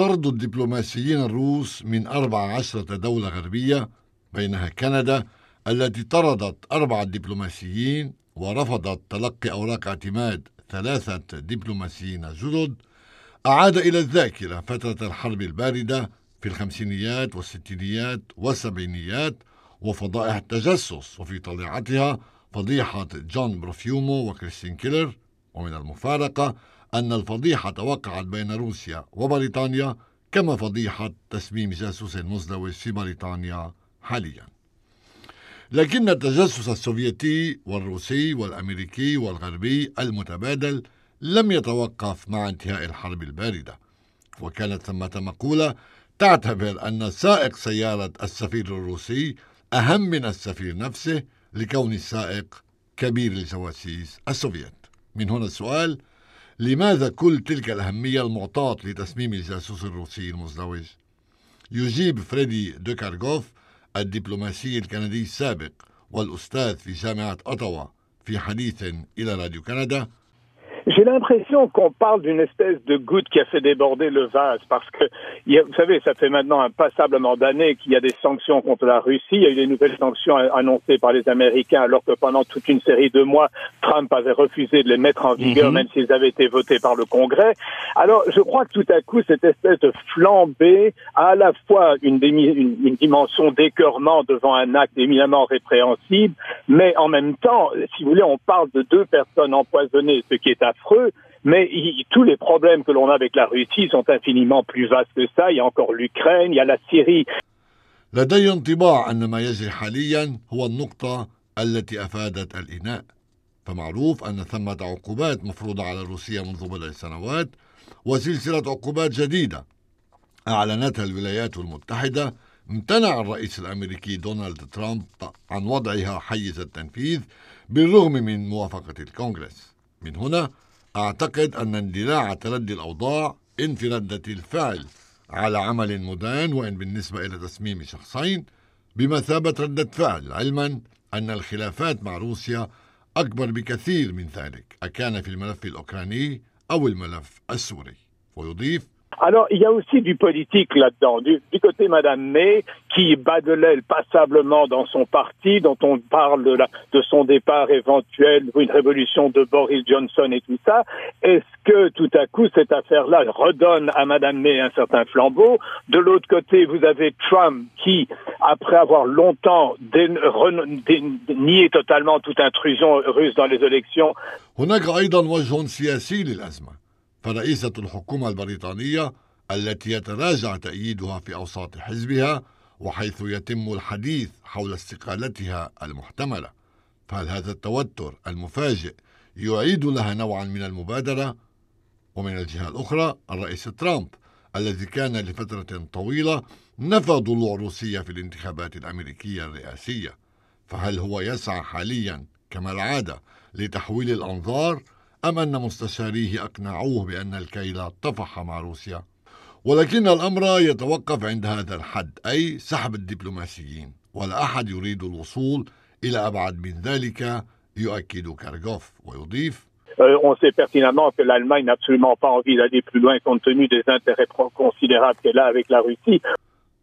طرد الدبلوماسيين الروس من أربع عشرة دولة غربية بينها كندا التي طردت أربعة دبلوماسيين ورفضت تلقي أوراق اعتماد ثلاثة دبلوماسيين جدد. أعاد إلى الذاكرة فترة الحرب الباردة في الخمسينيات والستينيات والسبعينيات وفضائح التجسس وفي طليعتها فضيحة جون بروفيومو وكريستين كيلر. ومن المفارقة أن الفضيحة وقعت بين روسيا وبريطانيا كما فضيحة تسميم جاسوس مزدوج في بريطانيا حاليا. لكن التجسس السوفيتي والروسي والأمريكي والغربي المتبادل لم يتوقف مع انتهاء الحرب الباردة. وكانت ثمة مقولة تعتبر أن سائق سيارة السفير الروسي أهم من السفير نفسه لكون السائق كبير الجواسيس السوفيت. من هنا السؤال لماذا كل تلك الأهمية المعطاة لتسميم الجاسوس الروسي المزدوج؟ يجيب فريدي دوكارغوف الدبلوماسي الكندي السابق والأستاذ في جامعة أوتاوا في حديث إلى راديو كندا J'ai l'impression qu'on parle d'une espèce de goutte qui a fait déborder le vase parce que, vous savez, ça fait maintenant un passablement d'années qu'il y a des sanctions contre la Russie. Il y a eu des nouvelles sanctions annoncées par les Américains alors que pendant toute une série de mois, Trump avait refusé de les mettre en vigueur mhm. même s'ils avaient été votés par le Congrès. Alors, je crois que tout à coup, cette espèce de flambée a à la fois une, une dimension d'écœurement devant un acte éminemment répréhensible, mais en même temps, si vous voulez, on parle de deux personnes empoisonnées, ce qui est à affreux, mais il, tous les problèmes que l'on a avec la Russie sont infiniment plus vastes que ça. Il y a encore l'Ukraine, il y a la Syrie. لدي انطباع أن ما يجري حاليا هو النقطة التي أفادت الإناء فمعروف أن ثمة عقوبات مفروضة على روسيا منذ بضع سنوات وسلسلة عقوبات جديدة أعلنتها الولايات المتحدة امتنع الرئيس الأمريكي دونالد ترامب عن وضعها حيز التنفيذ بالرغم من موافقة الكونغرس من هنا أعتقد أن اندلاع تردي الأوضاع إن في ردة الفعل على عمل مدان وإن بالنسبة إلى تصميم شخصين بمثابة ردة فعل علما أن الخلافات مع روسيا أكبر بكثير من ذلك أكان في الملف الأوكراني أو الملف السوري ويضيف Alors, il y a aussi du politique là-dedans. Du, du, côté Madame May, qui bat de l'aile passablement dans son parti, dont on parle de, son départ éventuel une révolution de Boris Johnson et tout ça. Est-ce que tout à coup cette affaire-là redonne à Madame May un certain flambeau? De l'autre côté, vous avez Trump qui, après avoir longtemps nié totalement toute intrusion russe dans les élections, فرئيسة الحكومة البريطانية التي يتراجع تأييدها في أوساط حزبها وحيث يتم الحديث حول استقالتها المحتملة. فهل هذا التوتر المفاجئ يعيد لها نوعا من المبادرة؟ ومن الجهة الأخرى الرئيس ترامب الذي كان لفترة طويلة نفى ضلوع روسيا في الانتخابات الأمريكية الرئاسية. فهل هو يسعى حاليا كما العادة لتحويل الأنظار أم أن مستشاريه أقنعوه بأن الكيل طفح مع روسيا ولكن الأمر يتوقف عند هذا الحد أي سحب الدبلوماسيين ولا أحد يريد الوصول إلى أبعد من ذلك يؤكد كارغوف ويضيف Euh, on sait pertinemment que l'Allemagne n'a absolument pas envie d'aller plus loin compte tenu des intérêts considérables qu'elle a avec la Russie.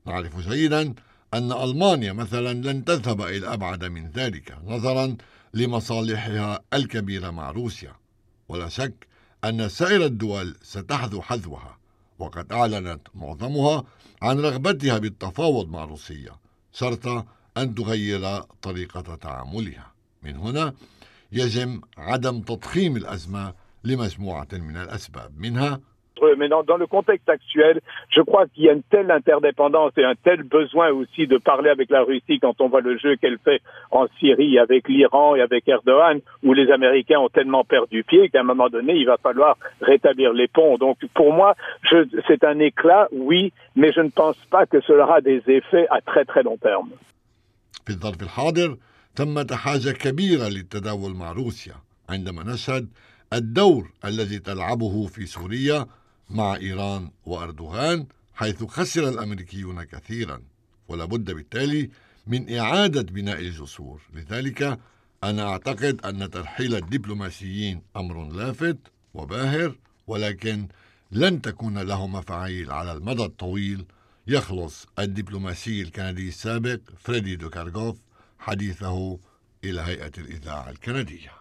نعرف جيدا أن ألمانيا مثلا لن تذهب إلى أبعد من ذلك نظرا لمصالحها الكبيرة مع روسيا ولا شك أن سائر الدول ستحذو حذوها. وقد أعلنت معظمها عن رغبتها بالتفاوض مع روسيا شرط أن تغير طريقة تعاملها. من هنا يجب عدم تضخيم الأزمة لمجموعة من الأسباب منها Mais dans, dans, le contexte actuel, je crois qu'il y a une telle interdépendance et un tel besoin aussi de parler avec la Russie quand on voit le jeu qu'elle fait en Syrie avec l'Iran et avec Erdogan, où les Américains ont tellement perdu pied qu'à un moment donné, il va falloir rétablir les ponts. Donc pour moi, c'est un éclat, oui, mais je ne pense pas que cela aura des effets à très très long terme. في الظرف الحاضر ثمة حاجة كبيرة للتداول مع روسيا عندما نشهد الدور الذي تلعبه في سوريا مع إيران وأردوغان حيث خسر الأمريكيون كثيرا. ولا بد بالتالي من إعادة بناء الجسور. لذلك أنا أعتقد أن ترحيل الدبلوماسيين أمر لافت وباهر ولكن لن تكون له مفاعيل على المدى الطويل. يخلص الدبلوماسي الكندي السابق فريدي دوكارغوف حديثه إلى هيئة الإذاعة الكندية.